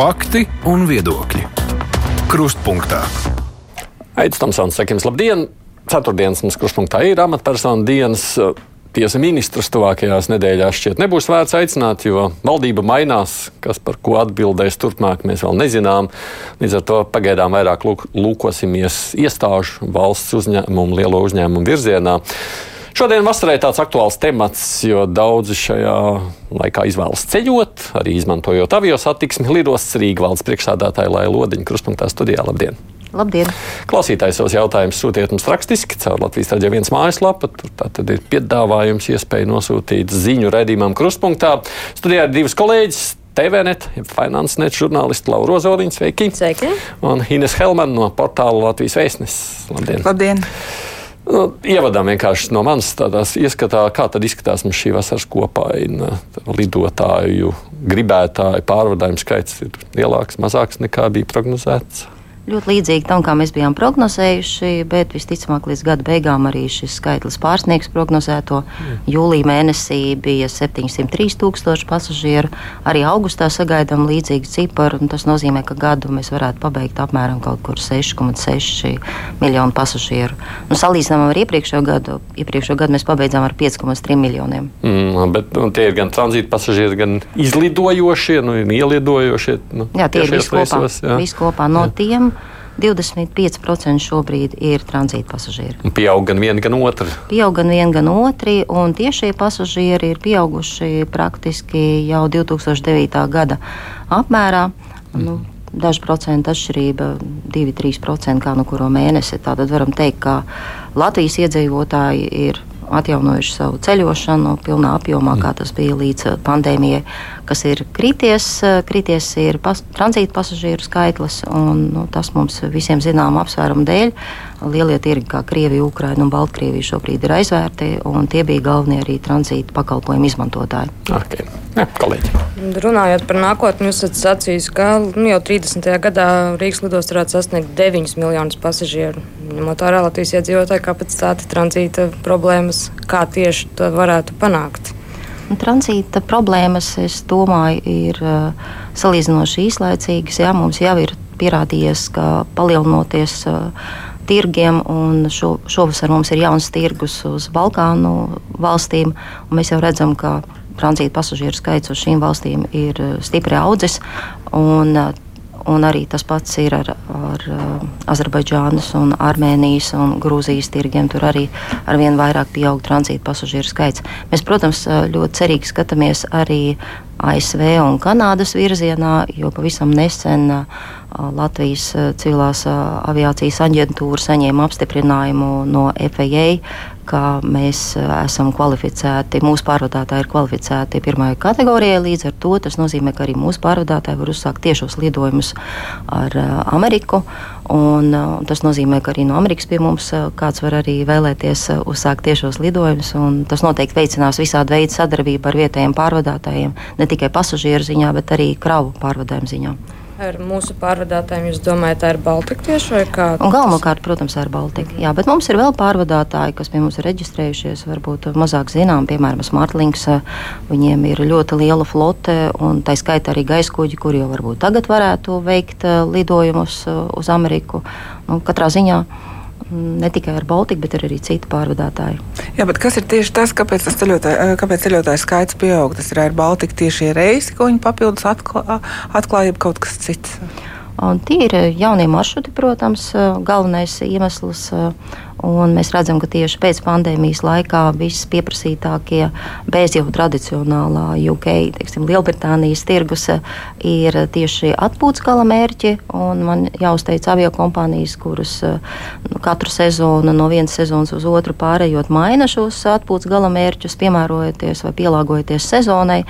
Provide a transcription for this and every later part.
Fakti un viedokļi. Krustpunktā. Aizsmeļamies, sakām, labdien! Ceturtdienas mums krustpunktā ir amatpersonu dienas. Tiesa ministrs tuvākajās nedēļās šķiet nebūs vērts aicināt, jo valdība mainās. Kas par ko atbildēs turpmāk, mēs vēl nezinām. Līdz ar to pagaidām vairāk lūk, lūkosimies iestāžu, valsts uzņēmumu, lielo uzņēmumu virzienā. Šodien vasarā ir tāds aktuāls temats, jo daudzi šajā laikā izvēlas ceļot, arī izmantojot avio satiksmi. Lidostas Rīgas valdes priekšsādātāja Laila Lodiņa krustpunktā studijā. Labdien! Labdien! Klausītājs savus jautājumus sūtiet mums rakstiski caur Latvijas raidījuma viens mājaslapa. Tur tad ir piedāvājums, iespēja nosūtīt ziņu redzījumam krustpunktā. Studijā ir divas kolēģis. TVNet, FinanceNet žurnālisti Laura Rozoliņa, sveiki! Sveiki! Un Ines Helman no portāla Latvijas vēstnesis. Labdien! Labdien. Nu, ievadām vienkārši no manas ieskatā, kā tad izskatās mums šī vasaras kopaina. Lidotāju, gribētāju pārvadājumu skaits ir lielāks, mazāks nekā bija prognozēts ļoti līdzīgi tam, kā mēs bijām prognozējuši, bet visticamāk līdz gada beigām arī šis skaitlis pārsniegs prognozēto. Jūlijā mēnesī bija 703 tūkstoši pasažieru, arī augustā sagaidām līdzīgu ciparu, tas nozīmē, ka gadu mēs varētu pabeigt apmēram kaut kur 6,6 miljonu pasažieru. Nu, salīdzinām ar iepriekšējo gadu, iepriekšējo gadu mēs pabeidzām ar 5,3 miljoniem. Mm, bet nu, tie ir gan tranzīta pasažieri, gan izlidojošie, nu, ielidojošie. Nu, jā, tie ir visi kopā, vis kopā no jā. tiem. 25% šobrīd ir tranzīta pasažieri. Pieaug gan viena, gan otra. Pieaug gan viena, gan otra, un tiešie pasažieri ir pieauguši praktiski jau 2009. gada apmērā. Mm. Nu, Dažu procentu atšķirība, 2-3% kā no kuru mēnesi. Tātad varam teikt, ka Latvijas iedzīvotāji ir atjaunojuši savu ceļošanu pilnā apjomā, kā tas bija līdz pandēmijai, kas ir krities. Krities ir pas, tranzīta pasažieru skaitlis, un nu, tas mums visiem zinām apsvērumu dēļ. Lielie tirgi kā Krievija, Ukraina un Baltkrievija šobrīd ir aizvērti, un tie bija galvenie arī tranzīta pakalpojumu izmantotāji. Okay. Ja, kolēģi. Runājot par nākotni, jūs esat sacījis, ka nu, jau 30. gadā Rīgas lidostā varētu sasniegt 9 miljonus pasažieru. Ņemot vērā Latvijas iedzīvotāju kapacitāti, tranzīta problēmas, kā tieši to varētu panākt? Tranzīta problēmas, es domāju, ir uh, salīdzinoši īslaicīgas. Jā, mums jau ir pierādījies, ka palielinoties uh, tirgiem, un šo, šovasar mums ir jauns tirgus uz Balkānu valstīm. Mēs jau redzam, ka tranzīta pasažieru skaits uz šīm valstīm ir uh, stipri audzis. Un, Un arī tas pats ir ar, ar uh, Azerbaidžānas, un Armēnijas un Grūzijas tirgiem. Tur arī ar vien vairāk pieaug tranzīta pasažieru skaits. Mēs, protams, ļoti cerīgi skatāmies arī ASV un Kanādas virzienā, jo pavisam nesen uh, Latvijas civilās aviācijas aģentūra saņēma apstiprinājumu no FAA, ka mēs esam kvalificēti, mūsu pārvadātāji ir kvalificēti pirmajai kategorijai. Līdz ar to tas nozīmē, ka arī mūsu pārvadātāji var uzsākt tiešos lidojumus ar Ameriku. Un, tas nozīmē, ka arī no Amerikas pie mums kāds var arī vēlēties uzsākt tiešos lidojumus. Tas noteikti veicinās visādi veidu sadarbību ar vietējiem pārvadātājiem, ne tikai pasažieru ziņā, bet arī kravu pārvadājumu ziņā. Ar mūsu pārvadātājiem jūs domājat, tā ir Baltika tieši vai kā? Galvenokārt, protams, ar Baltiku. Jā, bet mums ir vēl pārvadātāji, kas pie mums ir reģistrējušies, varbūt mazāk zinām, piemēram, Smartlinks. Viņiem ir ļoti liela flote, un tā skaitā arī gaisa kuģi, kuri jau varbūt tagad varētu veikt lidojumus uz Ameriku. Nu, katrā ziņā ne tikai ar Baltiku, bet arī citu pārvadātāju. Jā, bet kas ir tieši tas, kāpēc, tas ceļotāju, kāpēc ceļotāju skaits pieaug? Tas ir ar Baltiku tieši reisi, ko viņi papildus atklā, atklāja, kaut kas cits. Un tie ir jaunie maršruti, protams, galvenais iemesls. Mēs redzam, ka tieši pēc pandēmijas laikā viss pieprasītākie, bez jau tradicionālā UK, teiksim, Lielbritānijas tirgus ir tieši atpūtas gala mērķi. Man jāuzteic avio kompānijas, kuras nu, katru sezonu no vienas sezonas uz otru pārējot maina šos atpūtas gala mērķus, piemērojoties vai pielāgojoties sezonai.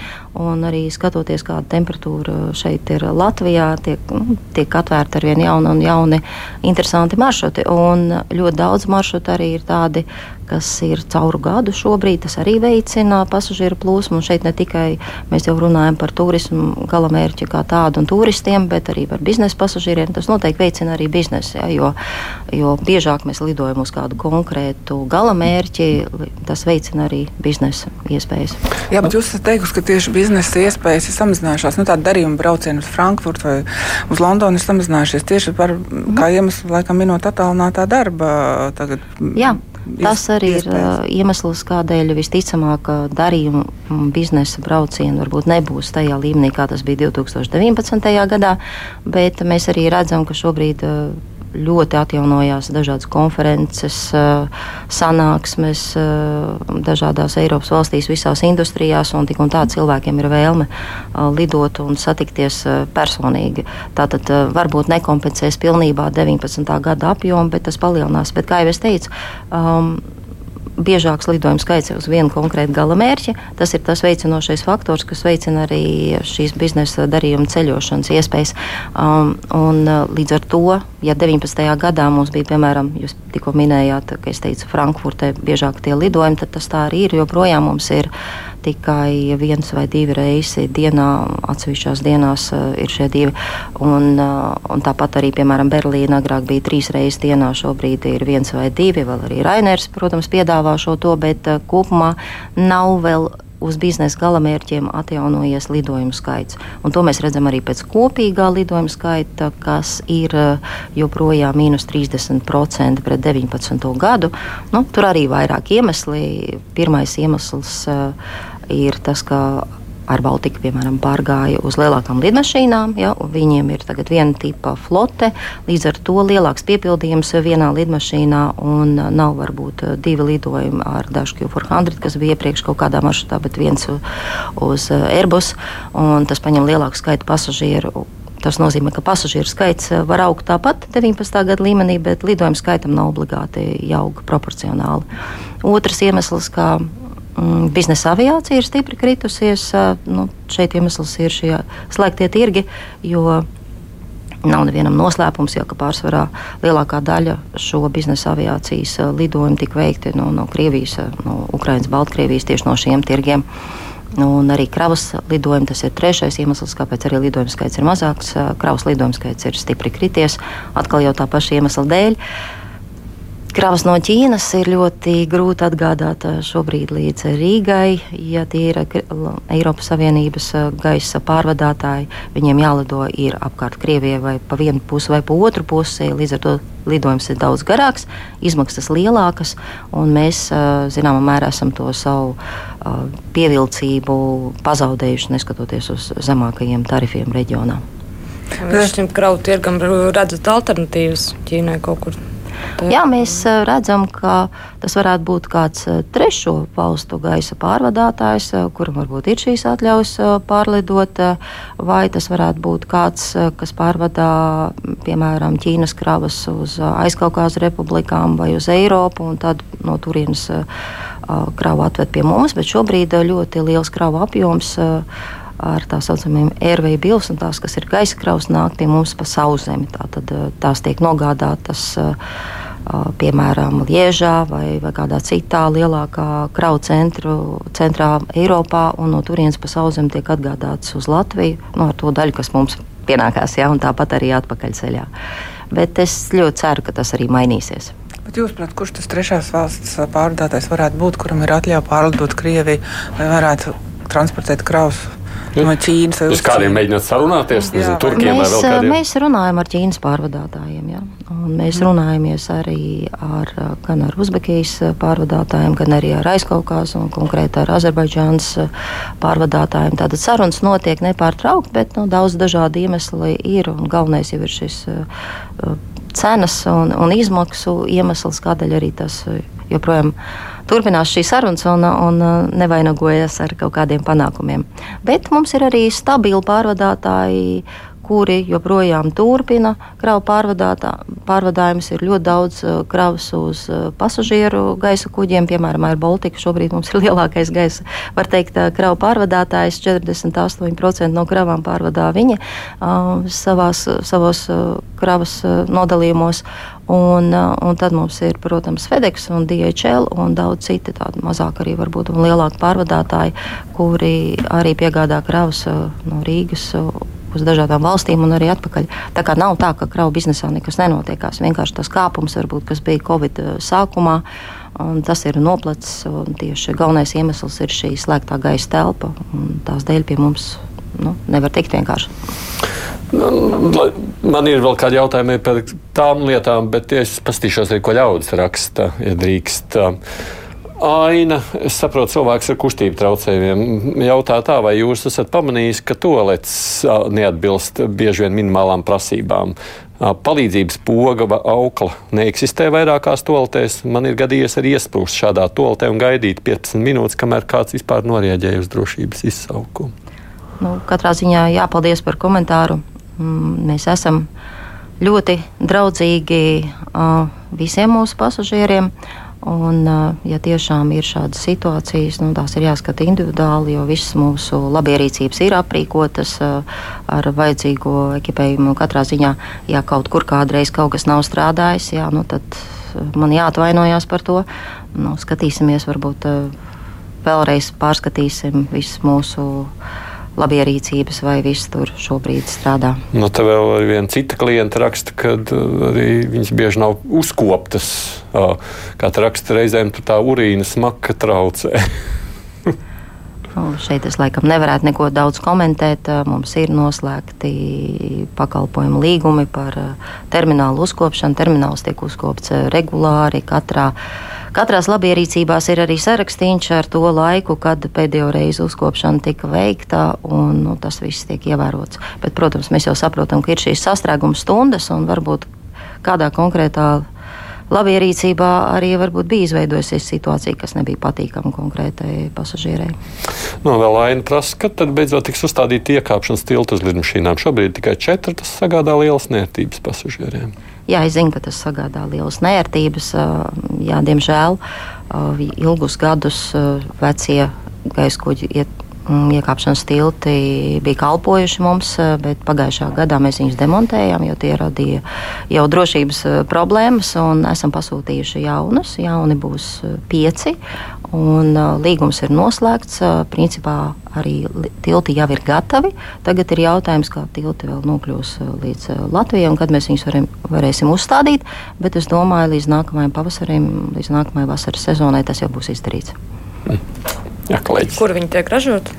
Arī skatoties, kāda temperatūra šeit ir Latvijā, tiek, nu, tiek atvērta ar vien jauni un jauni interesanti maršruti. Un ļoti daudz maršrutu maršruti arī ir tādi, kas ir cauru gadu šobrīd. Tas arī veicina pasažieru plūsmu. Un šeit ne tikai mēs jau runājam par turismu galamērķi kā tādu un turistiem, bet arī par biznesa pasažieriem. Tas noteikti veicina arī biznesu, ja, jo, jo biežāk mēs lidojam uz kādu konkrētu galamērķi, tas veicina arī biznesu. iespējas. Jā, bet jūs esat teikusi, ka tieši biznesa iespējas ir samazinājušās. Nu, Tāda darījuma brauciena uz Frankfurtu vai uz Londonu ir samazinājušies tieši par kā iemeslu, laikam, minot attālinātā darba. Tagad, Jā. Tas arī ir uh, iemesls, kādēļ visticamāk darījuma biznesa braucieni varbūt nebūs tajā līmenī, kā tas bija 2019. gadā, bet mēs arī redzam, ka šobrīd uh, ļoti atjaunojās dažādas konferences, eh, sanāksmes eh, dažādās Eiropas valstīs, visās industrijās, un tik un tā cilvēkiem ir vēlme eh, lidot un satikties personīgi. Tātad varbūt nekompensēs pilnībā 19. gada apjomu, bet tas palielinās. Bet, kā jau es teicu, um, biežāks lidojuma skaits uz vienu konkrētu galamērķi. Tas ir tas veicinošais faktors, kas veicina arī šīs biznesa darījuma ceļošanas iespējas. Um, un, uh, līdz ar to, ja 19. gadā mums bija, piemēram, jūs tikko minējāt, ka es teicu, Frankfurtē biežāk tie lidojumi, tad tas tā arī ir. Joprojām mums ir tikai viens vai divi reisi dienā, atsevišķās dienās uh, ir šie divi. Un, uh, un tāpat arī, piemēram, Berlīna agrāk bija trīs reizes dienā, šobrīd ir viens vai divi. Vēl arī Rainers, protams, piedāvā šo to, bet uh, kopumā nav vēl uz biznesa galamērķiem atjaunojies lidojumu skaits. Un to mēs redzam arī pēc kopīgā lidojuma skaita, kas ir joprojām mīnus 30% pret 19. gadu. Nu, tur arī vairāk iemesli. Pirmais iemesls uh, ir tas, ka ar Baltiku, piemēram, pārgāja uz lielākām lidmašīnām. Ja, viņiem ir tagad viena tipa flote, līdz ar to lielāks piepildījums vienā lidmašīnā un nav varbūt divi lidojumi ar Dash Q400, kas bija iepriekš kaut kādā maršrutā, bet viens uz Airbus. Tas paņem lielāku skaitu pasažieru. Tas nozīmē, ka pasažieru skaits var augt tāpat 19. gada līmenī, bet lidojuma skaitam nav obligāti jāaug proporcionāli. Otrs iemesls, kā biznesa aviācija ir stipri kritusies. Nu, šeit iemesls ir šie slēgtie tirgi, jo nav nevienam noslēpums, jo pārsvarā lielākā daļa šo biznesa aviācijas lidojumu tika veikti no, no Krievijas, no Ukrainas, Baltkrievijas tieši no šiem tirgiem. Un arī kravas lidojumi, tas ir trešais iemesls, kāpēc arī lidojuma skaits ir mazāks. Kravas lidojuma skaits ir stipri krities, atkal jau tā paša iemesla dēļ. Uh, Kravas no Ķīnas ir ļoti grūti atgādāt šobrīd līdz Rīgai. Ja tie ir Eiropas Savienības gaisa pārvadātāji, viņiem jālido ir apkārt Krievijai vai pa vienu pusi vai pa otru pusi. Līdz ar to lidojums ir daudz garāks, izmaksas lielākas, un mēs zināmā mērā esam to savu pievilcību pazaudējuši, neskatoties uz zemākajiem tarifiem reģionā. Jūs šim kravu tirgam redzat alternatīvas Ķīnai kaut kur? Jā, mēs redzam, ka tas varētu būt kāds trešo valstu gaisa pārvadātājs, kuram varbūt ir šīs atļaujas pārlidot, vai tas varētu būt kāds, kas pārvadā, piemēram, Ķīnas kravas uz aizkaukās republikām vai uz Eiropu, un tad no turienes kravu atved pie mums, bet šobrīd ļoti liels kravu apjoms ar tā saucamiem airway bills, un tās, kas ir gaisa kravas, nāk pie mums pa sauszemi. Tātad tās tiek nogādātas. Piemēram, Liežā vai, vai kādā citā lielākā kravu centru, centrā Eiropā, un no turienes pa sauszemi tiek atgādāts uz Latviju, nu, ar to daļu, kas mums pienākās, ja, un tāpat arī atpakaļceļā. Bet es ļoti ceru, ka tas arī mainīsies. Bet jūs, prāt, kurš tas trešās valsts pārvadātājs varētu būt, kuram ir atļauja pārlidot Krieviju vai varētu transportēt kravas no Ķīnas. Jūs kādiem mēģināt sarunāties? Nezinu, turkiem mēs, vai vēl kādiem? Mēs runājam ar Ķīnas pārvadātājiem. Jā. Un mēs runājamies arī ar, gan ar Uzbekijas pārvadātājiem, gan arī ar Aizkaukās un konkrēti ar Azerbaidžānas pārvadātājiem. Tātad sarunas notiek nepārtraukti, bet nu, daudz dažādu iemeslu ir. Galvenais jau ir šis uh, cenas un, un izmaksu iemesls, kādēļ arī tas joprojām turpinās šīs sarunas un, un nevainagojas ar kaut kādiem panākumiem. Bet mums ir arī stabili pārvadātāji, kuri joprojām turpina kravu pārvadājumus. Ir ļoti daudz kravas uz pasažieru gaisa kuģiem, piemēram, ar Baltiku. Šobrīd mums ir lielākais gaisa, var teikt, kravu pārvadātājs. 48% no kravām pārvadā viņi uh, savās, savos uh, kravas uh, nodalījumos. Un, un tad mums ir, protams, FedEx un DHL un daudz citi tādi mazāk arī varbūt un lielāki pārvadātāji, kuri arī piegādā kravas no Rīgas uz dažādām valstīm un arī atpakaļ. Tā kā nav tā, ka kravu biznesā nekas nenotiekās. Vienkārši tas kāpums, varbūt, kas bija Covid sākumā, tas ir noplacis. Tieši galvenais iemesls ir šī slēgtā gaisa telpa. Tās dēļ pie mums nu, nevar tikt vienkārši. Nu, man ir vēl kādi jautājumi par tām lietām, bet es paskatīšos ko ļaudis raksta, ja drīkst. Aina, es saprotu, cilvēks ar kustību traucējumiem. Jautā tā, vai jūs esat pamanījis, ka toalets neatbilst bieži vien minimālām prasībām? Palīdzības poga vai aukla neeksistē vairākās toaletēs. Man ir gadījies arī iesprūst šādā toaletē un gaidīt 15 minūtes, kamēr kāds vispār norēģēja uz drošības izsaukumu. Nu, katrā ziņā jāpaldies par komentāru. Mm, mēs esam ļoti draudzīgi visiem mūsu pasažieriem. Un, ja tiešām ir šādas situācijas, nu, tās ir jāskata individuāli, jo visas mūsu labierīcības ir aprīkotas ar vajadzīgo ekipējumu. Katrā ziņā, ja kaut kur kādreiz kaut kas nav strādājis, jā, nu, tad man jāatvainojas par to. Nu, skatīsimies, varbūt vēlreiz pārskatīsim visus mūsu labierīcības, vai viss tur šobrīd strādā. Nu, tā vēl viena cita klienta raksta, ka arī viņas bieži nav uzkoptas. Kā tā raksta, reizēm tā urīna smaka traucē. Nu, šeit es laikam nevarētu neko daudz komentēt. Mums ir noslēgti pakalpojumu līgumi par terminālu uzkopšanu. Termināls tiek uzkopts regulāri katrā. Katrās labierīcībās ir arī sarakstīns ar to laiku, kad pēdējo reizi uzkopšana tika veikta, un nu, tas viss tiek ievērots. Bet, protams, mēs jau saprotam, ka ir šīs sastrēguma stundas un varbūt kādā konkrētā labierīcībā arī varbūt bija izveidojusies situācija, kas nebija patīkama konkrētai pasažierei. Nu, vēl aina prasa, kad tad beidzot tiks uzstādīta iekāpšanas tilta uz lidmašīnām. Šobrīd tikai četri tas sagādā lielas nērtības pasažieriem. Jā, es zinu, ka tas sagādā lielas nērtības. Jā, diemžēl ilgus gadus vecie gaisa kuģi iet iekāpšanas tilti bija kalpojuši mums, eh, bet pagājušā gadā mēs viņus demontējām, jo tie radīja jau drošības eh, problēmas. Esam pasūtījuši jaunus, jauni būs eh, pieci. Un, līgums ir noslēgts. Principā arī tilti jau ir gatavi. Tagad ir jautājums, kā tilti vēl nokļūs līdz Latvijai un kad mēs viņus varam, varēsim uzstādīt. Bet es domāju, līdz nākamajam pavasarim, līdz nākamajai vasaras sezonai tas jau būs izdarīts. Mm. Jā, kolēģis. Kur viņi tiek ražoti?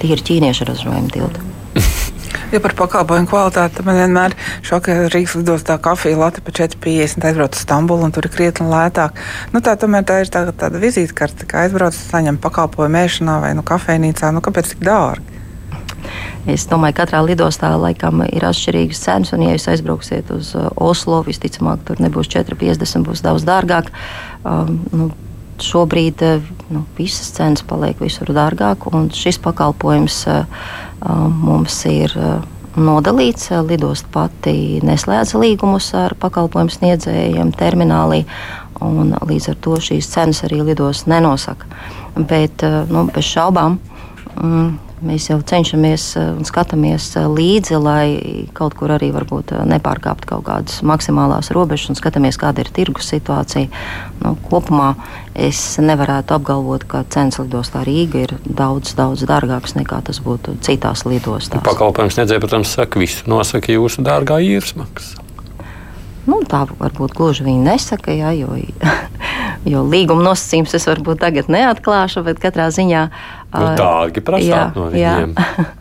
Tie ir ķīniešu ražojumi tilti. Ja par pakalpojumu kvalitāti man vienmēr šokē Rīgas lidostā kafija lati par 4,50 aizbrauc uz Stambulu un tur ir krietni lētāk. Nu, tā tomēr tā ir tā, tāda vizītkarte, ka aizbrauc, saņem pakalpojumu ēšanā vai nu kafejnīcā. Nu, kāpēc tik dārgi? Es domāju, ka katrā lidostā laikam ir atšķirīgas cenas, un, ja jūs aizbrauksiet uz uh, Oslo, visticamāk, tur nebūs 4,50, būs daudz dārgāk. Um, nu, šobrīd eh, nu, visas cenas paliek visur dārgāk, un šis pakalpojums eh, eh, mums ir nodalīts. Lidosta pati neslēdz līgumus ar pakalpojumu sniedzējiem terminālī, un līdz ar to šīs cenas arī lidosta nenosaka. Bet nu, bez šaubām. Mm, Mēs jau cenšamies eh, un skatāmies eh, līdzi, lai kaut kur arī eh, nepārkāptu kaut kādas maksimālās robežas un skatāmies, kāda ir tirgus situācija. Nu, kopumā es nevarētu apgalvot, ka cenas lidostā Rīga ir daudz, daudz dārgākas nekā tas būtu citās lidostās. Pakalpojums nedzēja, protams, saka, visu nosaka jūsu dārgā īres maksa. Nu, tā varbūt gluži viņi nesaka, jā, jo, jo līguma nosacījums es varbūt tagad neatklāšu, bet katrā ziņā. Nu, dārgi prasāt no viņiem.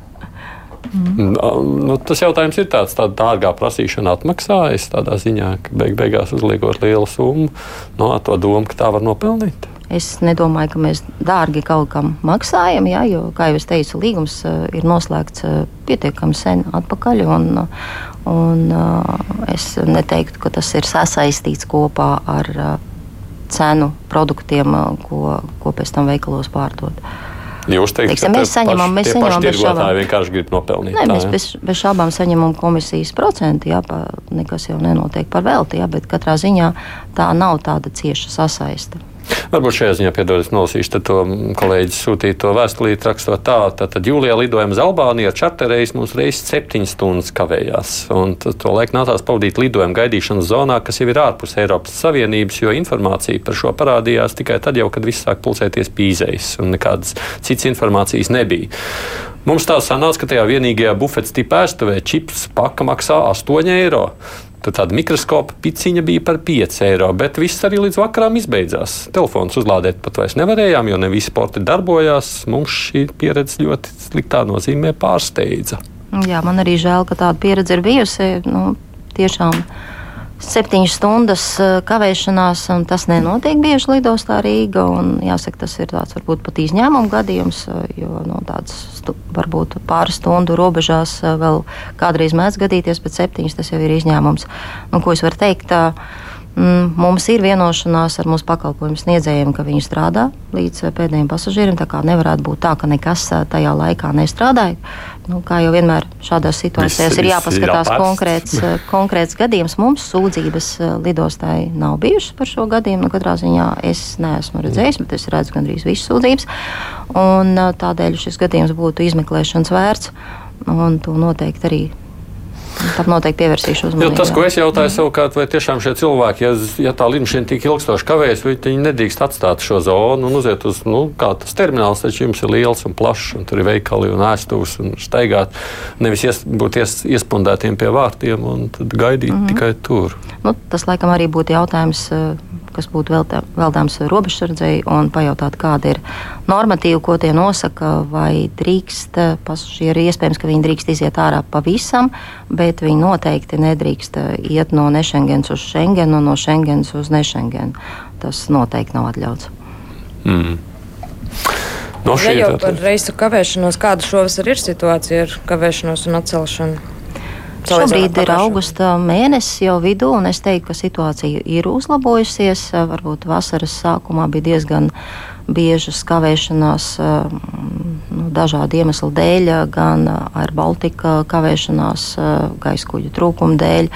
Mm. Nu, tas jautājums ir tāds, tāda dārgā prasīšana atmaksājas tādā ziņā, ka beig beigās uzliekot lielu summu, no to domu, ka tā var nopelnīt. Es nedomāju, ka mēs dārgi kaut kam maksājam, jā, jo, kā jau es teicu, līgums ir noslēgts pietiekami sen atpakaļ. Un, Un, es neteiktu, ka tas ir sasaistīts kopā ar cenu produktiem, ko, ko pēc tam veikalos pārdod. Jūs teikt, Teiksim, mēs saņemam, mēs saņemam bez šaubām. vienkārši grib nopelnīt. Nē, tā, mēs bez, bez šaubām saņemam komisijas procentu, jā, pa, nekas jau nenotiek par velti, jā, bet katrā ziņā tā nav tāda cieša sasaista. Varbūt šajā ziņā piedodiet, nolasīšu to kolēģis sūtīto vēstulīti, rakstot tā, tad jūlijā lidojam uz Albāniju ar čarterreiz mums reizes septiņas stundas kavējās. Un to laiku nācās pavadīt lidojumu gaidīšanas zonā, kas jau ir ārpus Eiropas Savienības, jo informācija par šo parādījās tikai tad, jau, kad viss sāk pulcēties pīzējas un nekādas citas informācijas nebija. Mums tā sanāca, ka tajā vienīgajā bufetes tipā aizstāvē čips paka maksā 8 eiro. Tad tāda mikroskopa piciņa bija par 5 eiro, bet viss arī līdz vakaram izbeidzās. Telefons uzlādēt pat vairs nevarējām, jo ne visi sporti darbojās. Mums šī pieredze ļoti sliktā nozīmē pārsteidza. Jā, man arī žēl, ka tāda pieredze ir bijusi. Nu, tiešām septiņas stundas eh, kavēšanās, un tas nenotiek bieži lidostā Rīga. Jāsaka, tas ir tāds varbūt pat izņēmuma gadījums, eh, jo no tādas stu, varbūt pāris stundu robežās eh, vēl kādreiz mēdz gadīties, bet septiņas tas jau ir izņēmums. Nu, ko es varu teikt? Tā, mums ir vienošanās ar mūsu pakalpojumu sniedzējiem, ka viņi strādā līdz pēdējiem pasažieriem. Tā kā nevarētu būt tā, ka nekas tajā laikā nestrādāja. Nu, kā jau vienmēr šādās situācijās viss, ir jāpaskatās ir konkrēts, konkrēts gadījums. Mums sūdzības lidostai nav bijušas par šo gadījumu. Nu, katrā ziņā es neesmu redzējis, bet es redzu gandrīz visas sūdzības. Un, tādēļ šis gadījums būtu izmeklēšanas vērts. Un to noteikti arī Tam noteikti pievērsīšu uzmanību. Jo tas, ko es jautāju, mm. savukārt, vai tiešām šie cilvēki, ja, ja tā lidmašīna tik ilgstoši kavējas, viņi nedrīkst atstāt šo zonu un uziet uz, nu, kā tas termināls, taču jums ir liels un plašs, un tur ir veikali un ēstuvs un staigāt, nevis ies, būt ies, iespundētiem pie vārtiem un gaidīt mm -hmm. tikai tur. Nu, tas laikam arī būtu jautājums eh, kas būtu veltāms robežsardzei, un pajautāt, kāda ir normatīva, ko tie nosaka, vai drīkst pasažieri, iespējams, ka viņi drīkst iziet ārā pavisam, bet viņi noteikti nedrīkst iet no Nešengens uz Schengenu, no Schengens uz Nešengenu. Tas noteikti nav atļauts. Mm. No ja jau par reisu kavēšanos, kāda šovasar ir situācija ar kavēšanos un atcelšanu? Šobrīd ir augusta mēnesis jau vidū, un es teiktu, ka situācija ir uzlabojusies. Varbūt vasaras sākumā bija diezgan biežas kavēšanās nu, dažādu iemeslu dēļ, gan ar Baltika kavēšanās, gaisa kuģu trūkuma dēļ,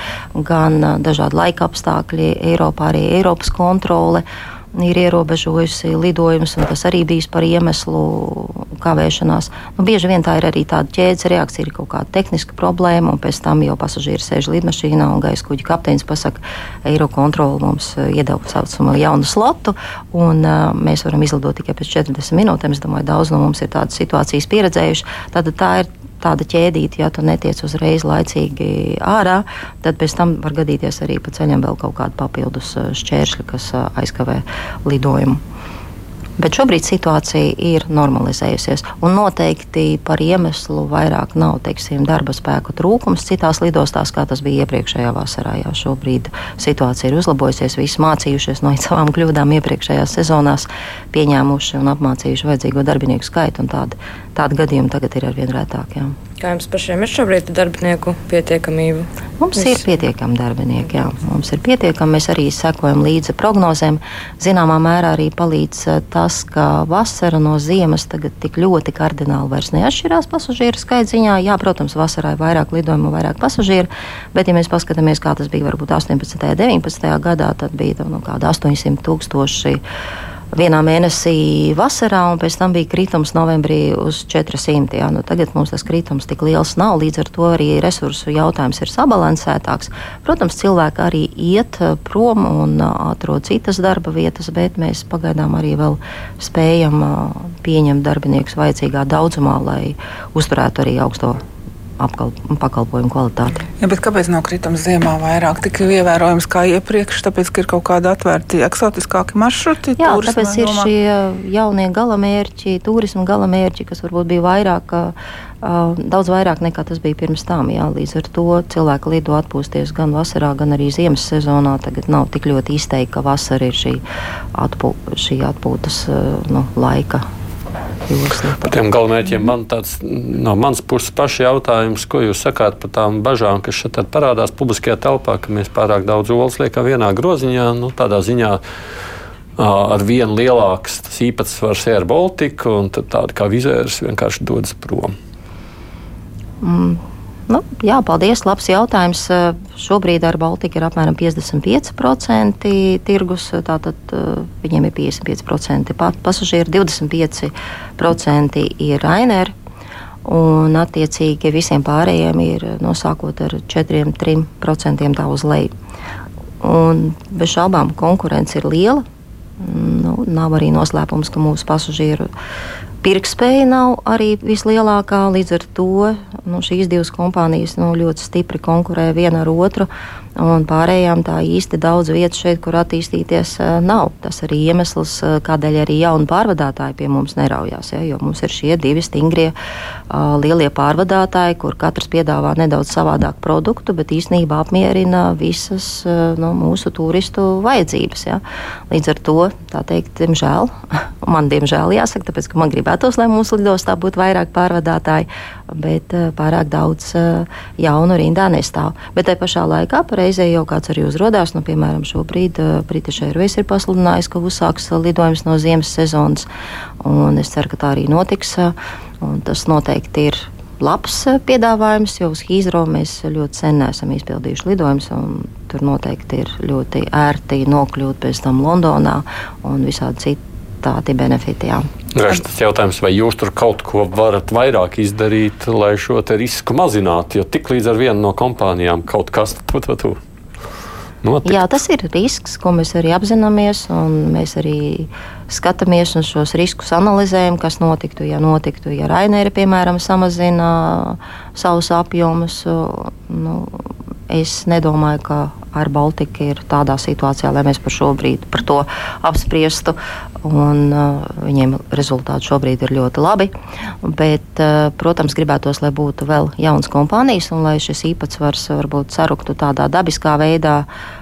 gan dažādu laika apstākļi, Eiropā arī Eiropas kontrole ir ierobežojusi lidojumus, un tas arī bijis par iemeslu kavēšanās. Nu, bieži vien tā ir arī tāda ķēdes reakcija, ir kaut kāda tehniska problēma, un pēc tam jau pasažieri sēž lidmašīnā, un gaisa kuģa kapteinis pasaka, Eirokontrola mums eh, iedeva saucamu jaunu slotu, un uh, mēs varam izlidot tikai pēc 40 minūtēm. Es domāju, daudz no mums ir tādas situācijas pieredzējuši. Tad tā ir tāda ķēdīte, ja tu netiec uzreiz laicīgi ārā, tad pēc tam var gadīties arī pa ceļam vēl kaut kādi papildus eh, šķēršļi, kas aizkavē lidojumu. Bet šobrīd situācija ir normalizējusies. Noteikti par iemeslu vairāk nav teiksim, darba spēku trūkums citās lidostās, kā tas bija iepriekšējā vasarā. Jā, šobrīd situācija ir uzlabojusies. Visi mācījušies no savām kļūdām iepriekšējās sezonās, pieņēmuši un apmācījuši vajadzīgo darbinieku skaitu. Tādi, tādi gadījumi tagad ir arvien retāk. Jā. Kā jums pašiem ir šobrīd darbinieku pietiekamība? Mums Vis... ir pietiekami darbinieki, jā. Mums ir pietiekami. Mēs arī sekojam līdzi prognozēm. Zināmā mērā arī palīdz eh, tas, ka vasara no ziemas tagad tik ļoti kardināli vairs neatšķirās pasažieru skaita ziņā. Jā, protams, vasarā ir vairāk lidojumu, vairāk pasažieru, bet, ja mēs paskatāmies, kā tas bija varbūt 18. un 19. gadā, tad bija nu, kāda 800 tūkstoši vienā mēnesī vasarā, un pēc tam bija kritums novembrī uz 400. Jā. Nu, tagad mums tas kritums tik liels nav, līdz ar to arī resursu jautājums ir sabalansētāks. Protams, cilvēki arī iet eh, prom un eh, atrod citas darba vietas, bet mēs pagaidām arī vēl spējam eh, pieņemt darbiniekus vajadzīgā daudzumā, lai uzturētu arī augsto pakalpojumu kvalitāti. Ja, kāpēc nav kritums ziemā vairāk tik ievērojams kā iepriekš? Tāpēc, ka ir kaut kādi atvērti eksotiskāki maršruti. Jā, tāpēc ir domā? šie jaunie galamērķi, turisma galamērķi, kas varbūt bija vairāk. Uh, daudz vairāk nekā tas bija pirms tam. Jā. Līdz ar to cilvēki lido atpūsties gan vasarā, gan arī ziemas sezonā. Tagad nav tik ļoti izteikti, ka vasara ir šī, atpū, šī atpūtas uh, nu, laika. Par tiem galvenajiem man tāds no manas puses paša jautājums, ko jūs sakāt par tām bažām, kas šeit parādās publiskajā telpā, ka mēs pārāk daudz olas liekam vienā groziņā, nu, tādā ziņā. Ar vienu lielāks īpatsvars ir Baltika, un tāda kā vizērs vienkārši dodas prom. Mm, Nu, jā, paldies. Labs jautājums. Eh, šobrīd ar Baltiku ir apmēram 55% tirgus. Tātad eh, viņiem ir 55% pasažieru, 25% ir Rainer. Un, attiecīgi, visiem pārējiem ir nosākot ar 4-3% tā uz leju. Un, bez šaubām konkurence ir liela. Nu, nav arī noslēpums, ka mūsu pasažieru Pirktspēja nav arī vislielākā, līdz ar to nu, šīs divas kompānijas nu, ļoti stipri konkurē viena ar otru. Un pārējām tā īsti daudz vietas šeit, kur attīstīties, nav. Tas arī iemesls, kādēļ arī jauni pārvadātāji pie mums neraujās. Ja, jo mums ir šie divi stingrie uh, lielie pārvadātāji, kur katrs piedāvā nedaudz savādāku produktu, bet īstenībā apmierina visas uh, no mūsu turistu vajadzības. Ja. Līdz ar to, tā teikt, diemžēl, man diemžēl jāsaka, tāpēc, ka man gribētos, lai mūsu lidostā būtu vairāk pārvadātāji, bet uh, pārāk daudz jaunu rindā nestāv. Bet tajā pašā laikā par reizē jau kāds arī uzrādās. Nu, piemēram, šobrīd uh, British Airways ir pasludinājis, ka uzsāks uh, lidojums no ziemas sezonas. Es ceru, ka tā arī notiks. Uh, tas noteikti ir labs piedāvājums, jo uz Hīzro mēs ļoti sen esam izpildījuši lidojumus. Tur noteikti ir ļoti ērti nokļūt pēc tam Londonā un visādi citi tādi benefiti. Reizes tas jautājums, vai jūs tur kaut ko varat vairāk izdarīt, lai šo risku mazinātu, jo tik līdz ar vienu no kompānijām kaut kas tāds notikt. Jā, tas ir risks, ko mēs arī apzināmies. Mēs arī skatāmies uz šos riskus, analizējam, kas notiktu, ja notiktu, ja Rainēra, piemēram, samazina savus apjomus. Nu, es nedomāju, ka ar Baltiku ir tādā situācijā, lai mēs par šo brīdi par to apspriestu. Un, uh, viņiem rezultāti šobrīd ir ļoti labi. Bet, uh, protams, gribētos, lai būtu vēl jaunas kompānijas un lai šis īpatsvars varbūt saruktu tādā dabiskā veidā. Uh,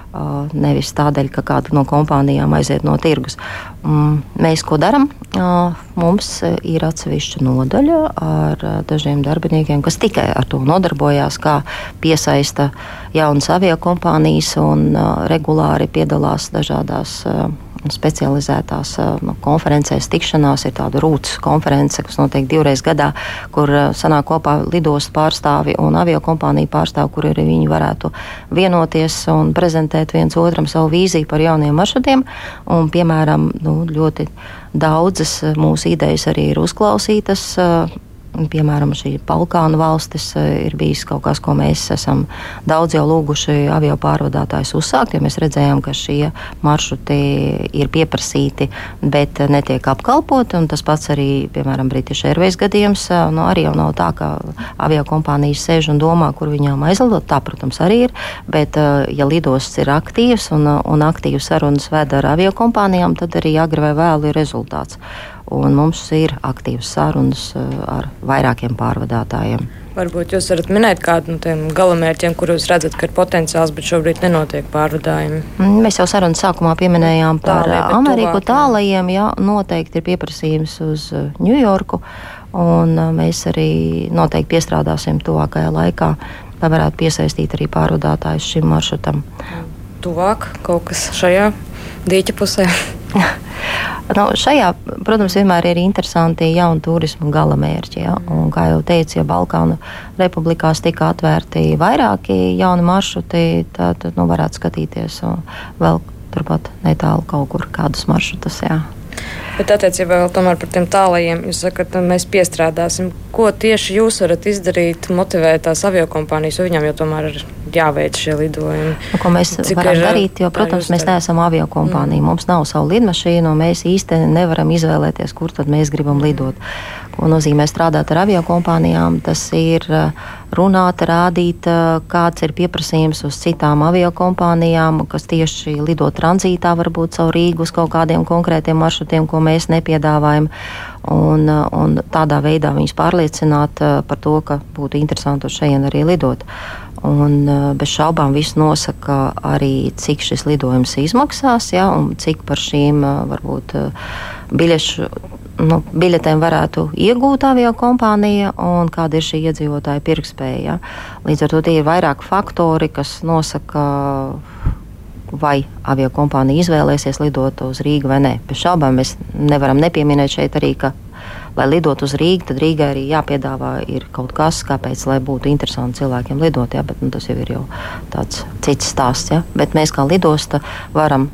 nevis tādēļ, ka kāda no kompānijām aiziet no tirgus. Um, mēs ko darām? Uh, mums ir atsevišķa nodaļa ar uh, dažiem darbiniekiem, kas tikai ar to nodarbojās, kā piesaista jaunas avio kompānijas un regulāri piedalās dažādās specializētās nu, konferencēs, tikšanās. Ir tāda rūtas konference, kas notiek divreiz gadā, kur sanāk kopā lidostu pārstāvi un avio kompāniju pārstāvi, kur arī viņi varētu vienoties un prezentēt viens otram savu vīziju par jauniem maršrutiem. Un, piemēram, nu, ļoti daudzas mūsu idejas arī ir uzklausītas Piemēram, šī Balkānu valstis eh, ir bijis kaut kas, ko mēs esam daudz jau lūguši avio pārvadātājus uzsākt, jo mēs redzējām, ka šie maršruti ir pieprasīti, bet netiek apkalpoti. Tas pats arī, piemēram, British Airways gadījums, eh, nu, arī jau nav tā, ka avio kompānijas sēž un domā, kur viņām aizlidot. Tā, protams, arī ir, bet, eh, ja lidosts ir aktīvs un, un aktīvs sarunas veda ar avio kompānijām, tad arī agri vai vēlu ir rezultāts un mums ir aktīvas sarunas eh, ar vairākiem pārvadātājiem. Varbūt jūs varat minēt kādu no tiem galamērķiem, kurus redzat, ka ir potenciāls, bet šobrīd nenotiek pārvadājumi. Mm, mēs jau sarunas sākumā pieminējām par Tālē, Ameriku. Tuvāk, tālajiem jā, noteikti ir pieprasījums uz Ņujorku, eh, un eh, mēs arī noteikti piestrādāsim tuvākajā laikā, lai varētu piesaistīt arī pārvadātājus šim maršrutam. Tuvāk kaut kas šajā dīķa pusē. nu, šajā, protams, vienmēr ir interesanti jaunu turismu galamērķi. Ja? Un, kā jau teicu, ja Balkānu republikās tika atvērti vairāki jauni maršruti, tad nu, varētu skatīties vēl turpat netālu kaut kur kādus maršrutus. Jā. Bet attiecībā vēl par tiem tālajiem, jūs sakat, mēs piestrādāsim. Ko tieši jūs varat izdarīt, motivēt tās aviokompānijas, jo viņām jau tomēr ir jāveic šie lidojumi? Nu, ko mēs Cik varam ir, darīt, jo, protams, mēs neesam aviokompānija. Mm. Mums nav savu lidmašīnu, un mēs īsti nevaram izvēlēties, kur tad mēs gribam lidot. Ko nozīmē strādāt ar aviokompānijām? Tas ir uh, runāt, rādīt, uh, kāds ir pieprasījums uz citām aviokompānijām, kas tieši lido tranzītā, varbūt caur Rīgu uz kaut kādiem konkrētiem maršrutiem, ko mēs nepiedāvājam. Un, uh, un tādā veidā viņus pārliecināt par to, ka būtu interesanti uz šejienes arī lidot. Un, bez šaubām viss nosaka arī, cik šis lidojums izmaksās, ja, un cik par šīm varbūt biļešu nu, biļetēm varētu iegūt avio kompānija un kāda ir šī iedzīvotāja pirktspēja. Līdz ar to tie ir vairāk faktori, kas nosaka, vai avio kompānija izvēlēsies lidot uz Rīgu vai nē. Bez šaubām mēs nevaram nepieminēt šeit arī, ka, lai lidot uz Rīgu, tad Rīgai arī jāpiedāvā kaut kas, kāpēc, lai būtu interesanti cilvēkiem lidot. Ja? Bet, nu, tas jau ir jau tāds cits stāsts. Ja? Bet mēs kā lidosta varam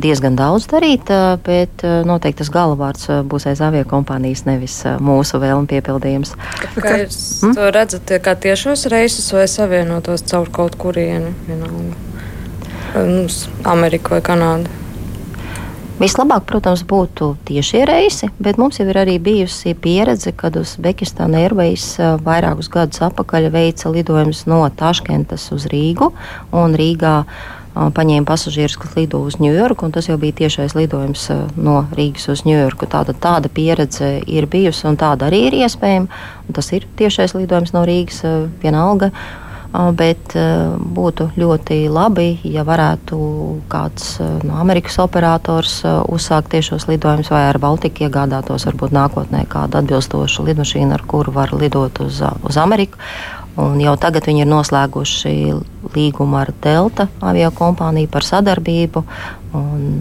diezgan daudz darīt, bet noteikti tas galvārds būs aiz avio kompānijas, nevis mūsu vēlmu piepildījums. Kā jūs hmm? to redzat, kā tiešos reisus vai savienotos caur kaut kurienu, vienalga, uz Ameriku vai Kanādu? Vislabāk, protams, būtu tiešie reisi, bet mums jau ir arī bijusi pieredze, kad Uzbekistāna Airways vairākus gadus atpakaļ veica lidojumus no Taškentas uz Rīgu un Rīgā paņēma pasažierus, kas lido uz Ņujorku, un tas jau bija tiešais lidojums no Rīgas uz Ņujorku. Tāda, tāda pieredze ir bijusi, un tāda arī ir iespējama. Tas ir tiešais lidojums no Rīgas vienalga. Bet būtu ļoti labi, ja varētu kāds no Amerikas operators uzsākt tiešos lidojumus, vai ar Baltiku iegādātos varbūt nākotnē kādu atbilstošu lidmašīnu, ar kuru var lidot uz, uz Ameriku. Un jau tagad viņi ir noslēguši līgumu ar Delta avio kompāniju par sadarbību.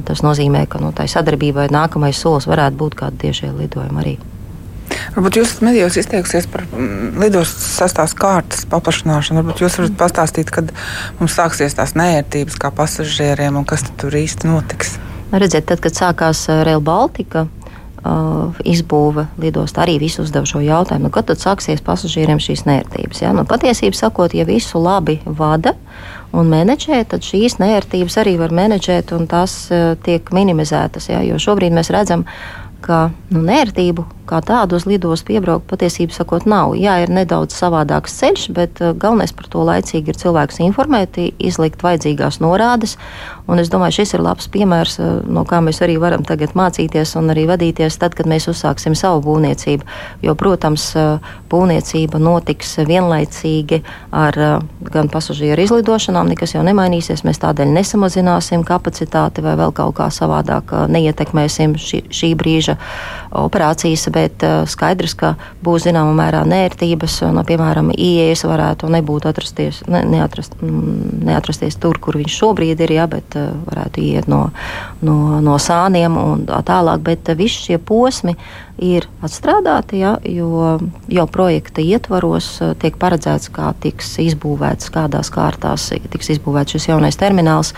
Tas nozīmē, ka no nu, tai sadarbībai nākamais solis varētu būt kādi tiešie lidojumi arī. Varbūt jūs medijos izteiksiet par mm, lidostas sastāvs kārtas paplašināšanu. Varbūt jūs varat pastāstīt, kad mums sāksies tās nērtības kā pasažieriem un kas tur īsti notiks. Redziet, tad, kad sākās uh, Rail Baltica, uh, izbūve lidostā arī visu uzdev šo jautājumu, nu, kad tad sāksies pasažieriem šīs nērtības. Ja? Nu, patiesībā sakot, ja visu labi vada un menedžē, tad šīs nērtības arī var menedžēt un tās uh, tiek minimizētas. Ja? Jo šobrīd mēs redzam, ka nu, nērtību kā tādu uz lidostu piebraukt patiesībā sakot nav. Jā, ir nedaudz savādāks ceļš, bet uh, galvenais par to laicīgi ir cilvēks informēt, izlikt vajadzīgās norādes. Un es domāju, šis ir labs piemērs, uh, no kā mēs arī varam tagad mācīties un arī vadīties tad, kad mēs uzsāksim savu būvniecību. Jo, protams, uh, būvniecība notiks vienlaicīgi ar gan pasažieru izlidošanām, nekas jau nemainīsies. Mēs tādēļ nesamazināsim kapacitāti vai vēl kaut kā savādāk neietekmēsim šī, šī brīža operācijas bet uh, skaidrs, ka būs zināmā mērā nērtības. No, piemēram, IES varētu nebūt atrasties, ne, neatrast, mm, neatrasties tur, kur viņš šobrīd ir, ja, bet uh, varētu iet no, no, no sāniem un tā tālāk. Bet uh, visi šie posmi ir atstrādāti, ja, jo jau projekta ietvaros tiek paredzēts, kā tiks izbūvēts, kādās kārtās tiks izbūvēts šis jaunais termināls.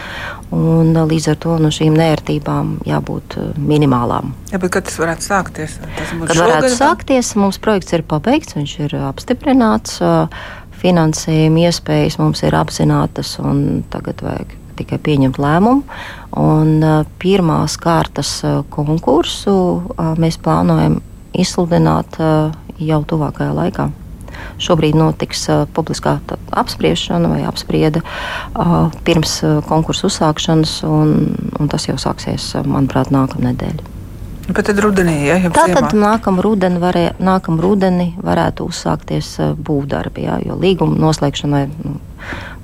Līdz ar to no šīm nērtībām jābūt minimālām. Ja, kad tas varētu sākties? Tas kad varētu šogad? sākties, mums projekts ir pabeigts, viņš ir apstiprināts. Finansējuma iespējas mums ir apzinātas, un tagad vajag tikai pieņemt lēmumu. Un, pirmās kārtas konkursu mēs plānojam izsludināt jau tuvākajā laikā. Šobrīd notiks uh, publiskā apspriešana vai apspriede uh, pirms uh, konkursu uzsākšanas, un, un tas jau sāksies, manuprāt, nākamnedēļ. Bet tad rudenī, ja, ja tā tad nākamā rudeni, varē, nākam rudeni varētu uzsākties būvdarbi, ja, jo līguma noslēgšanai nu,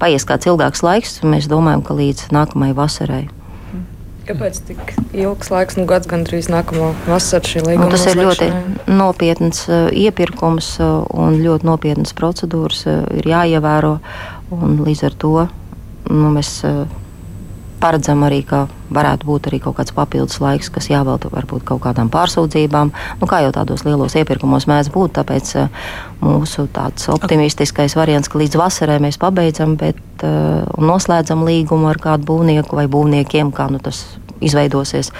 paies kāds ilgāks laiks. Mēs domājam, ka līdz nākamajai vasarai. Kāpēc tik ilgs laiks, nu gads gandrīz nākamo vasaru šī līguma? Nu, tas ir ļoti nopietns uh, iepirkums uh, un ļoti nopietnas procedūras ir jāievēro. Līdz ar to nu, mēs paredzam arī, ka varētu būt arī kaut kāds papildus laiks, kas jāvelta varbūt kaut kādām pārsūdzībām. Nu, kā jau tādos lielos iepirkumos mēdz būt, tāpēc uh, mūsu tāds optimistiskais variants, ka līdz vasarai mēs pabeidzam bet, uh, noslēdzam līgumu ar kādu būvnieku vai būvniekiem, kā nu tas izveidosies.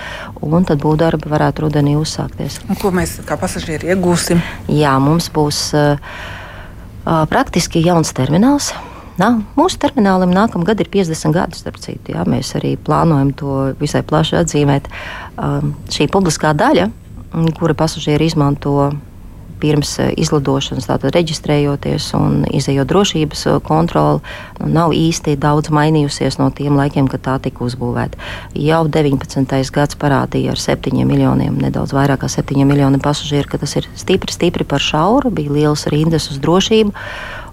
Un tad būvdarbi varētu rudenī uzsākties. Un ko mēs kā pasažieri iegūsim? Jā, mums būs uh, praktiski jauns termināls. Nā, mūsu terminālam nākamā gada ir 50 gadi, starp citu. Jā, mēs arī plānojam to visai plaši atzīmēt. Um, šī publiskā daļa, kura pasažieri izmanto pirms eh, izlidošanas, tātad reģistrējoties un izējot drošības eh, kontroli, nu, nav īsti daudz mainījusies no tiem laikiem, kad tā tika uzbūvēta. Jau 19. gads parādīja ar 7 miljoniem, nedaudz vairāk kā 7 miljoniem pasažieru, ka tas ir stipri, stipri par šauru, bija liels rindas uz drošību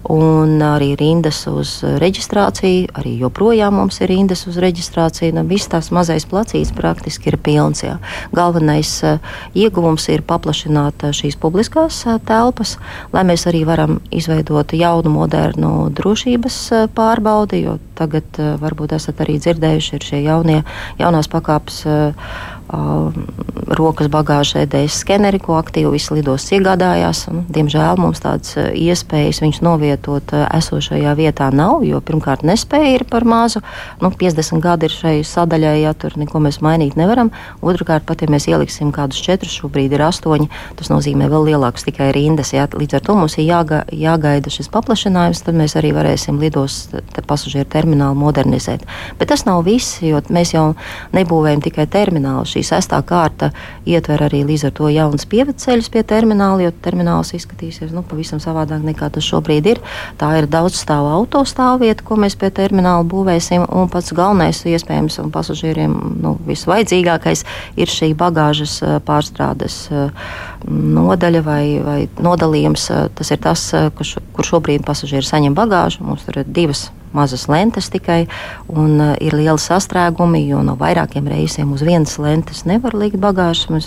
un arī rindas uz reģistrāciju. Arī joprojām mums ir rindas uz reģistrāciju. Nu, viss tās mazais placīts praktiski ir pilns. Jā. Galvenais uh, ieguvums ir paplašināt uh, šīs publiskās uh, telpas, lai mēs arī varam izveidot jaunu, modernu drošības pārbaudi, jo tagad varbūt esat arī dzirdējuši, ir šie jaunie, jaunās pakāpes. Uh, rokas bagāžas EDS skeneri, ko aktīvi visi lidostas iegādājās. Un, diemžēl mums tādas iespējas viņus novietot esošajā vietā nav, jo pirmkārt nespēja ir par mazu. Nu, 50 gadi ir šai sadaļai, ja tur neko mēs mainīt nevaram. Otrakārt, pat ja mēs ieliksim kādus četrus, šobrīd ir astoņi, tas nozīmē vēl lielāks tikai rindas. Ja? Līdz ar to mums ir jāga, jāgaida šis paplašinājums, tad mēs arī varēsim lidos te pasažieru terminālu modernizēt. Bet tas nav viss, jo mēs jau nebūvējam tikai terminālu šī sestā kārta ietver arī līdz ar to jaunas pievedceļus pie termināla, jo termināls izskatīsies nu, pavisam savādāk nekā tas šobrīd ir. Tā ir daudz stāvu autostāvvieta, ko mēs pie termināla būvēsim, un pats galvenais iespējams un pasažieriem nu, visvajadzīgākais ir šī bagāžas pārstrādes nodaļa vai, vai nodalījums. Tas ir tas, kur šobrīd pasažieri saņem bagāžu. Mums tur ir divas mazas lentes tikai, un uh, ir lieli sastrēgumi, jo no vairākiem reisiem uz vienas lentes nevar likt bagāžas.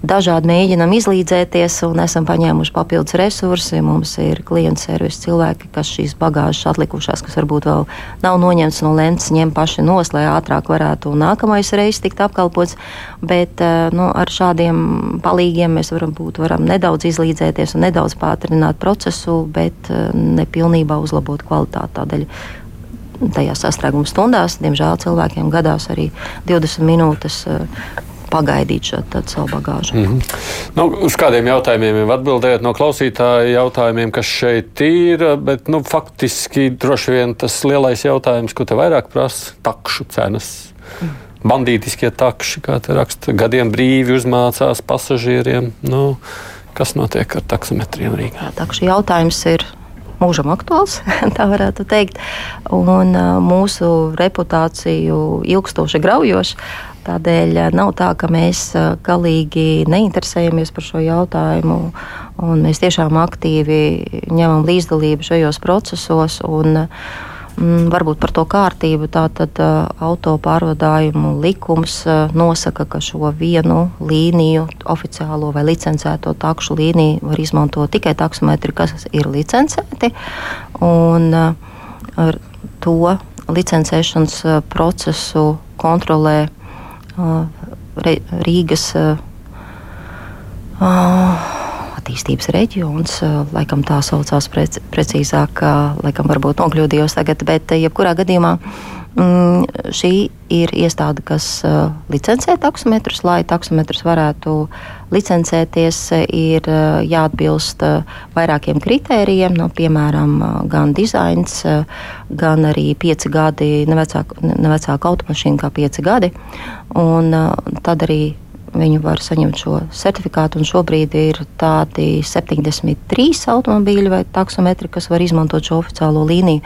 Dažādi mēģinam izlīdzēties un esam paņēmuši papildus resursi. Mums ir klienta servisa cilvēki, kas šīs bagāžas atlikušās, kas varbūt vēl nav noņemts no lentes, ņem paši nos, lai ātrāk varētu nākamais reizes tikt apkalpots. Bet uh, nu, ar šādiem palīgiem mēs varam, būt, varam nedaudz izlīdzēties un nedaudz pātrināt procesu, bet uh, nepilnībā uzlabot kvalitāti. Tādēļ tajās sastrēguma stundās, diemžēl, cilvēkiem gadās arī 20 minūtes pagaidīt šo savu bagāžu. Mm -hmm. nu, uz kādiem jautājumiem jau atbildējat no klausītāju jautājumiem, kas šeit ir, bet nu, faktiski droši vien tas lielais jautājums, ko te vairāk prasa, takšu cenas. Mm. Bandītiskie takši, kā te raksta, gadiem brīvi uzmācās pasažieriem. Nu, kas notiek ar taksometriem Rīgā? Jā, takšu jautājums ir mūžam aktuāls, tā varētu teikt, un mūsu reputāciju ilgstoši graujoši. Tādēļ nav tā, ka mēs galīgi neinteresējamies par šo jautājumu. Mēs tiešām aktīvi ņemam līdzdalību šajos procesos. Un, mm, Varbūt par to kārtību. Tātad uh, auto pārvadājumu likums uh, nosaka, ka šo vienu līniju, oficiālo vai licencēto takšu līniju, var izmantot tikai taksometri, kas ir licencēti. Un, uh, ar to licencēšanas procesu kontrolē Rīgas attīstības reģions, laikam tā saucās prec, precīzāk, laikam varbūt nokļūdījos tagad, bet jebkurā gadījumā mm, šī ir iestāde, kas licencē taksometrus, lai taksometrus varētu licencēties, ir jāatbilst vairākiem kritērijiem, no, piemēram, gan dizains, gan arī pieci gadi, nevecāka nevecāk automašīna kā pieci gadi. Un tad arī Viņi var saņemt šo certifikātu, un šobrīd ir tādi 73 automobīļi vai taksometri, kas var izmantot šo oficiālo līniju.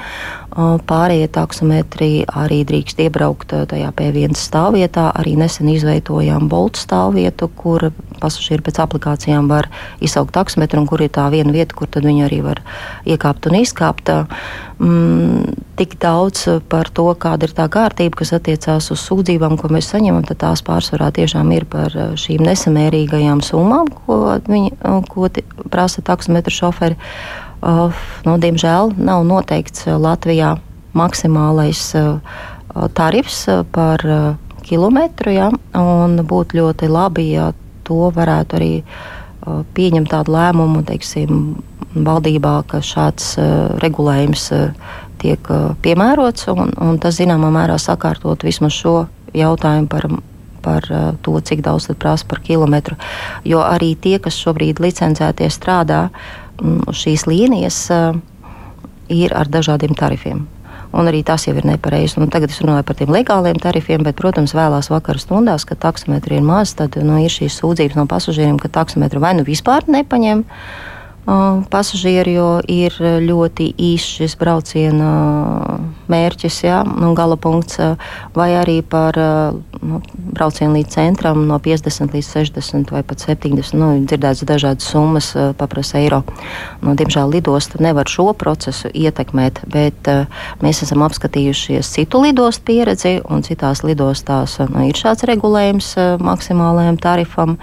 Pārējie taksometri arī drīkst iebraukt tajā P1 stāvvietā. Arī nesen izveidojām Bolt stāvvietu, kur pasažieri pēc aplikācijām var izsaukt taksometru, un kur ir tā viena vieta, kur viņi arī var iekāpt un izkāpt. Mm, tik daudz par to, kāda ir tā kārtība, kas attiecās uz sūdzībām, ko mēs saņemam, tad tās pārsvarā tiešām ir par šīm nesamērīgajām summām, ko, viņi, ko prasa taksometru šoferi. Uh, nu, diemžēl nav noteikts Latvijā maksimālais uh, tarifs par uh, kilometru. Ja, būtu ļoti labi, ja to varētu arī pieņemt tādu lēmumu, teiksim, valdībā, ka šāds regulējums uh, tiek piemērots, un, un tas zināmā mērā sakārtot vismaz šo jautājumu par par to, cik daudz prasa par kilometru. Jo arī tie, kas šobrīd licencētie strādā mm, uz šīs līnijas, ir ar dažādiem tarifiem. Un arī tas jau ir nepareizi. Nu, tagad es runāju par tiem legāliem tarifiem, bet, protams, vēlās vakar stundās, kad taksometri ir maz, tad nu, ir šīs sūdzības no pasažieriem, ka taksometru vai nu vispār nepaņem pasažieri, jo ir ļoti īss šis brauciena mērķis, jā, nu, gala punkts, vai arī par nu, braucienu līdz centram no 50 līdz 60 vai pat 70. Nu, dzirdēts dažādas summas, paprasa eiro. Nu, diemžēl lidosta nevar šo procesu ietekmēt, bet mēs esam apskatījušies citu lidostu pieredzi, un citās lidostās nu, ir šāds regulējums maksimālajam tarifam.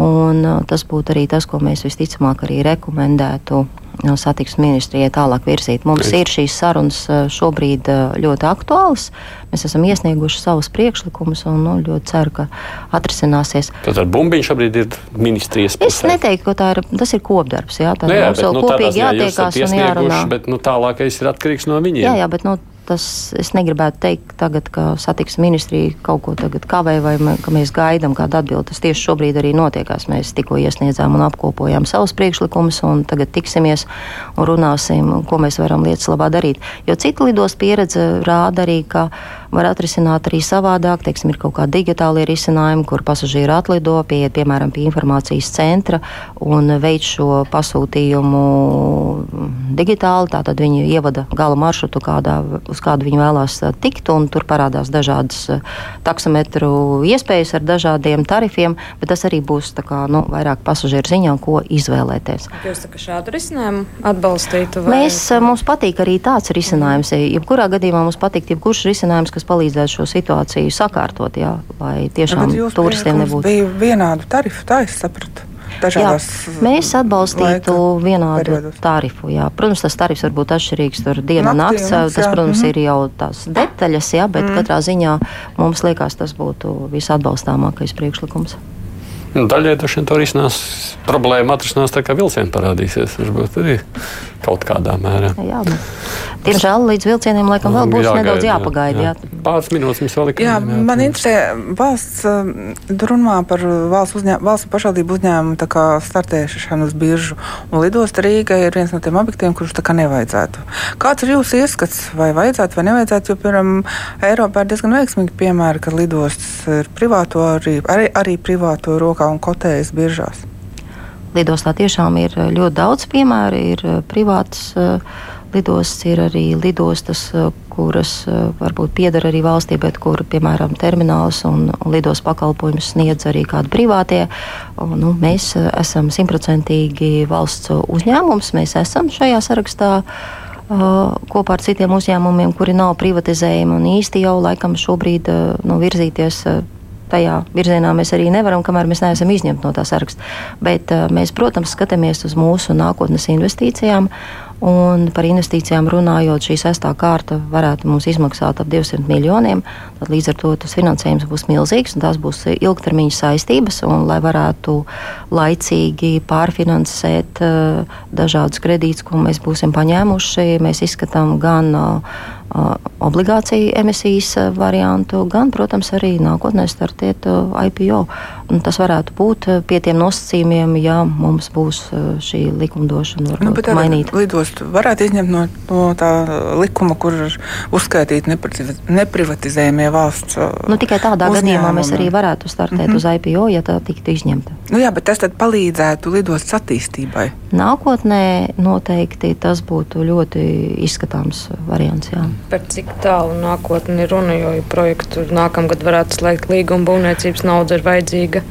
Un, uh, tas būtu arī tas, ko mēs visticamāk arī rekomendētu uh, satiksmes ministrijai tālāk virzīt. Mums ir šīs sarunas uh, šobrīd ļoti aktuālas. Mēs esam iesnieguši savus priekšlikumus un nu, ļoti ceru, ka atrisināsies. Tad ar bumbiņu šobrīd ir ministrijas pusē. Es neteiktu, ka ir, tas ir kopdarbs. Jā, tā nu, jā, mums vēl nu, kopīgi jātiekās un jārunā. Bet nu, tālākais ir atkarīgs no viņiem. Jā, jā bet nu, tas es negribētu teikt, tagad, ka satiksmes ministrija kaut ko tagad kavē vai mē, ka mēs gaidām kādu atbildi. Tas tieši šobrīd arī notiekās. Mēs tikko iesniedzām un apkopojām savus priekšlikumus, un tagad tiksimies un runāsim, ko mēs varam lietas labā darīt. Jo cita lidos pieredze rāda arī, ka var atrisināt arī savādāk. Teiksim, ir kaut kādi digitāli risinājumi, kur pasažieri atlido, pieiet piemēram pie informācijas centra un veic šo pasūtījumu digitāli. Tātad viņi ievada gala maršrutu, kādā, uz kādu viņi vēlās tikt, un tur parādās dažādas taksometru iespējas ar dažādiem tarifiem, bet tas arī būs kā, nu, vairāk pasažieru ziņā, ko izvēlēties. Jūs tā, šādu risinājumu atbalstītu? Vai? Mēs, mums patīk arī tāds risinājums. Jebkurā gadījumā mums patīk jebkurš risinājums, kas kas palīdzētu šo situāciju sakārtot, jā, lai tiešām turistiem nebūtu. Bija vienādu tarifu, tā es sapratu. Jā, mēs atbalstītu vienādu periodos. tarifu. Jā. Protams, tas tarifs var būt atšķirīgs tur dienu un nakts. Tas, jā. protams, mm -hmm. ir jau tās detaļas, jā, bet mm. katrā ziņā mums liekas, tas būtu visatbalstāmākais priekšlikums. Nu, daļai to risinās problēma atrisinās tā, kā vilcieni parādīsies. Varbūt arī kaut kādā mērā. Jā, bet, diemžēl līdz vilcieniem laikam vēl būs jāgaida, nedaudz jāpagaida. Jā. Jā. Pāris minūtes mums vēl ir. Jā, man interesē valsts runā par valsts, uzņēm, valsts pašvaldību uzņēmumu startēšanu uz biržu. Un lidosta Rīga ir viens no tiem objektiem, kurus tā kā nevajadzētu. Kāds ir jūsu ieskats, vai vajadzētu vai nevajadzētu? Jo, piemēram, Eiropā ir diezgan veiksmīgi piemēri, ka lidostas ir privāto, arī, arī, arī privāto rokā un kotējas biržās. Lidostā tiešām ir ļoti daudz piemēru, ir privātas lidostas, ir arī lidostas, kuras varbūt pieder arī valstī, bet kur, piemēram, termināls un, lidos pakalpojumus sniedz arī kādi privātie. Un, nu, mēs esam simtprocentīgi valsts uzņēmums, mēs esam šajā sarakstā. Kopā ar citiem uzņēmumiem, kuri nav privatizējami un īsti jau laikam šobrīd nu, virzīties tajā virzienā mēs arī nevaram, kamēr mēs neesam izņemti no tā saraksta. Bet mēs, protams, skatāmies uz mūsu nākotnes investīcijām Un par investīcijām runājot, šī sestā kārta varētu mums izmaksāt ap 200 miljoniem. Tad līdz ar to tas finansējums būs milzīgs un tās būs ilgtermiņa saistības. Un, lai varētu laicīgi pārfinansēt uh, dažādus kredītus, ko mēs būsim paņēmuši, mēs izskatām gan uh, obligāciju emisijas variantu, gan, protams, arī nākotnē startēt IPO. Un tas varētu būt pie tiem nosacījumiem, ja mums būs šī likumdošana nu, mainīta. Lidostu varētu izņemt no, no tā likuma, kur ir uzskaitīti neprivatizējumie valsts. Nu, tikai tādā uzņēmumi. gadījumā mēs arī varētu startēt mm -hmm. uz IPO, ja tā tiktu izņemta. Nu, jā, bet tas palīdzētu lidostas attīstībai. Nākotnē noteikti tas būtu ļoti izskatāms variants. Jā. Par cik tālu nākotni runa, jo ja projektu nākamgad varētu slēgt līgumu, būvniecības nauda ir vajadzīga.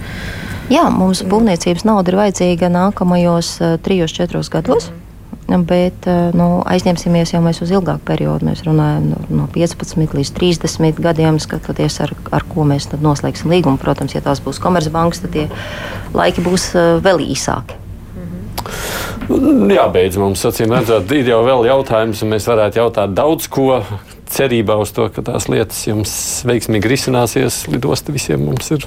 Jā, mums būvniecības nauda ir vajadzīga nākamajos uh, trijos, četros gados. Mm. Bet nu, aizņemsimies jau uz ilgāku periodu. Mēs runājam no, no 15 līdz 30 gadiem, skatoties, ar, ar ko mēs noslēgsim līgumu. Protams, ja tās būs komercbankas, tad tie laiki būs vēl īsāki. Jābeidz mums, acīm redzot, ir jau vēl jautājums, un mēs varētu jautāt daudz ko. Cerībā uz to, ka tās lietas jums veiksmīgi risināsies, lidosta visiem mums ir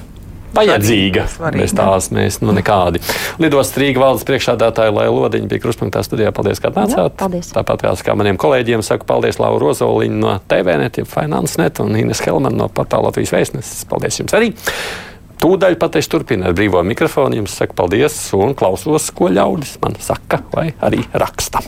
vajadzīga. Svarīgi. Bez tās mēs nu nekādi. Lidos Rīga valdes priekšādātāja Lai Lodiņa bija kruspunktā studijā. Paldies, ka atnācāt. Paldies. Tāpat kā maniem kolēģiem saku paldies Laura Rozoliņa no TVNet, FinanceNet un Ines Helman no portāla Latvijas vēstneses. Paldies jums arī! Tūdaļ pat es turpinu ar brīvo mikrofonu. Jums saku paldies un klausos, ko ļaudis man saka vai arī raksta.